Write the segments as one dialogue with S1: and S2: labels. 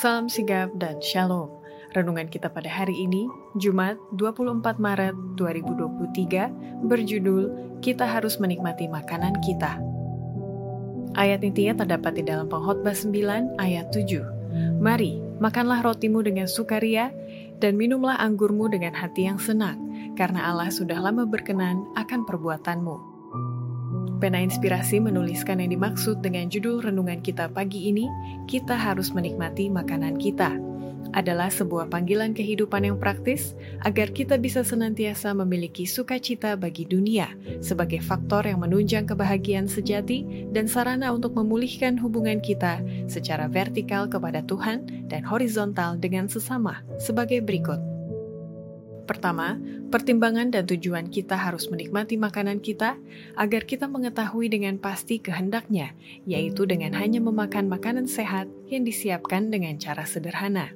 S1: Salam sigap dan shalom. Renungan kita pada hari ini, Jumat 24 Maret 2023, berjudul Kita Harus Menikmati Makanan Kita. Ayat intinya terdapat di dalam pengkhotbah 9 ayat 7. Mari, makanlah rotimu dengan sukaria, dan minumlah anggurmu dengan hati yang senang, karena Allah sudah lama berkenan akan perbuatanmu. Pena Inspirasi menuliskan yang dimaksud dengan judul renungan kita pagi ini, kita harus menikmati makanan kita. Adalah sebuah panggilan kehidupan yang praktis agar kita bisa senantiasa memiliki sukacita bagi dunia sebagai faktor yang menunjang kebahagiaan sejati dan sarana untuk memulihkan hubungan kita secara vertikal kepada Tuhan dan horizontal dengan sesama sebagai berikut. Pertama, pertimbangan dan tujuan kita harus menikmati makanan kita agar kita mengetahui dengan pasti kehendaknya, yaitu dengan hanya memakan makanan sehat yang disiapkan dengan cara sederhana.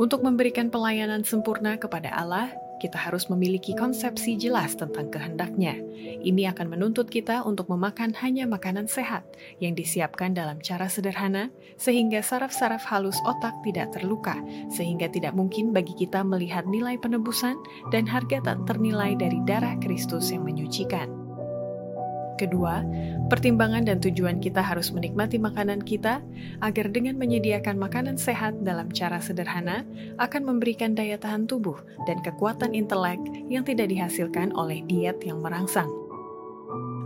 S1: Untuk memberikan pelayanan sempurna kepada Allah, kita harus memiliki konsepsi jelas tentang kehendaknya. Ini akan menuntut kita untuk memakan hanya makanan sehat yang disiapkan dalam cara sederhana, sehingga saraf-saraf halus otak tidak terluka, sehingga tidak mungkin bagi kita melihat nilai penebusan dan harga tak ternilai dari darah Kristus yang menyucikan. Kedua, pertimbangan dan tujuan kita harus menikmati makanan kita agar dengan menyediakan makanan sehat dalam cara sederhana akan memberikan daya tahan tubuh dan kekuatan intelek yang tidak dihasilkan oleh diet yang merangsang.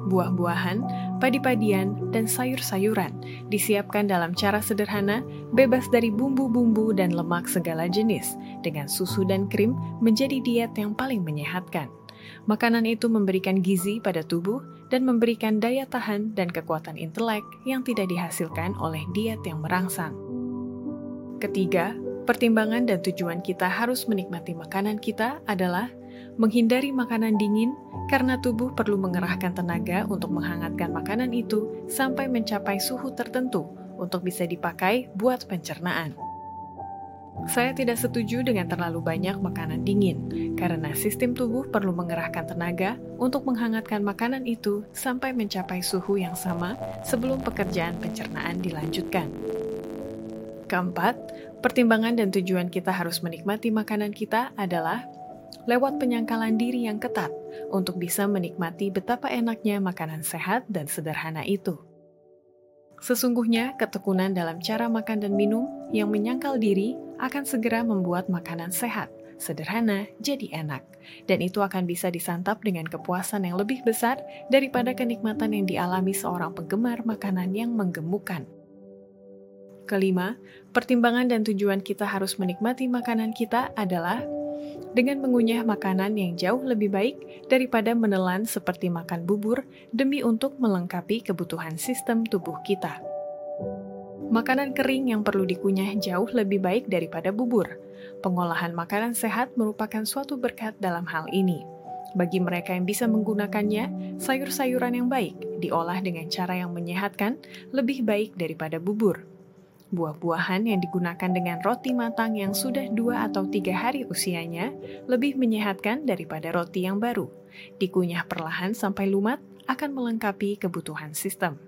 S1: Buah-buahan, padi-padian, dan sayur-sayuran disiapkan dalam cara sederhana, bebas dari bumbu-bumbu dan lemak segala jenis, dengan susu dan krim menjadi diet yang paling menyehatkan. Makanan itu memberikan gizi pada tubuh dan memberikan daya tahan dan kekuatan intelek yang tidak dihasilkan oleh diet yang merangsang. Ketiga, pertimbangan dan tujuan kita harus menikmati makanan kita adalah menghindari makanan dingin karena tubuh perlu mengerahkan tenaga untuk menghangatkan makanan itu sampai mencapai suhu tertentu untuk bisa dipakai buat pencernaan. Saya tidak setuju dengan terlalu banyak makanan dingin, karena sistem tubuh perlu mengerahkan tenaga untuk menghangatkan makanan itu sampai mencapai suhu yang sama sebelum pekerjaan pencernaan dilanjutkan. Keempat, pertimbangan dan tujuan kita harus menikmati makanan kita adalah lewat penyangkalan diri yang ketat untuk bisa menikmati betapa enaknya makanan sehat dan sederhana itu. Sesungguhnya, ketekunan dalam cara makan dan minum yang menyangkal diri akan segera membuat makanan sehat, sederhana, jadi enak. Dan itu akan bisa disantap dengan kepuasan yang lebih besar daripada kenikmatan yang dialami seorang penggemar makanan yang menggemukkan. Kelima, pertimbangan dan tujuan kita harus menikmati makanan kita adalah dengan mengunyah makanan yang jauh lebih baik daripada menelan seperti makan bubur demi untuk melengkapi kebutuhan sistem tubuh kita. Makanan kering yang perlu dikunyah jauh lebih baik daripada bubur. Pengolahan makanan sehat merupakan suatu berkat dalam hal ini. Bagi mereka yang bisa menggunakannya, sayur-sayuran yang baik diolah dengan cara yang menyehatkan lebih baik daripada bubur. Buah-buahan yang digunakan dengan roti matang yang sudah dua atau tiga hari usianya lebih menyehatkan daripada roti yang baru. Dikunyah perlahan sampai lumat akan melengkapi kebutuhan sistem.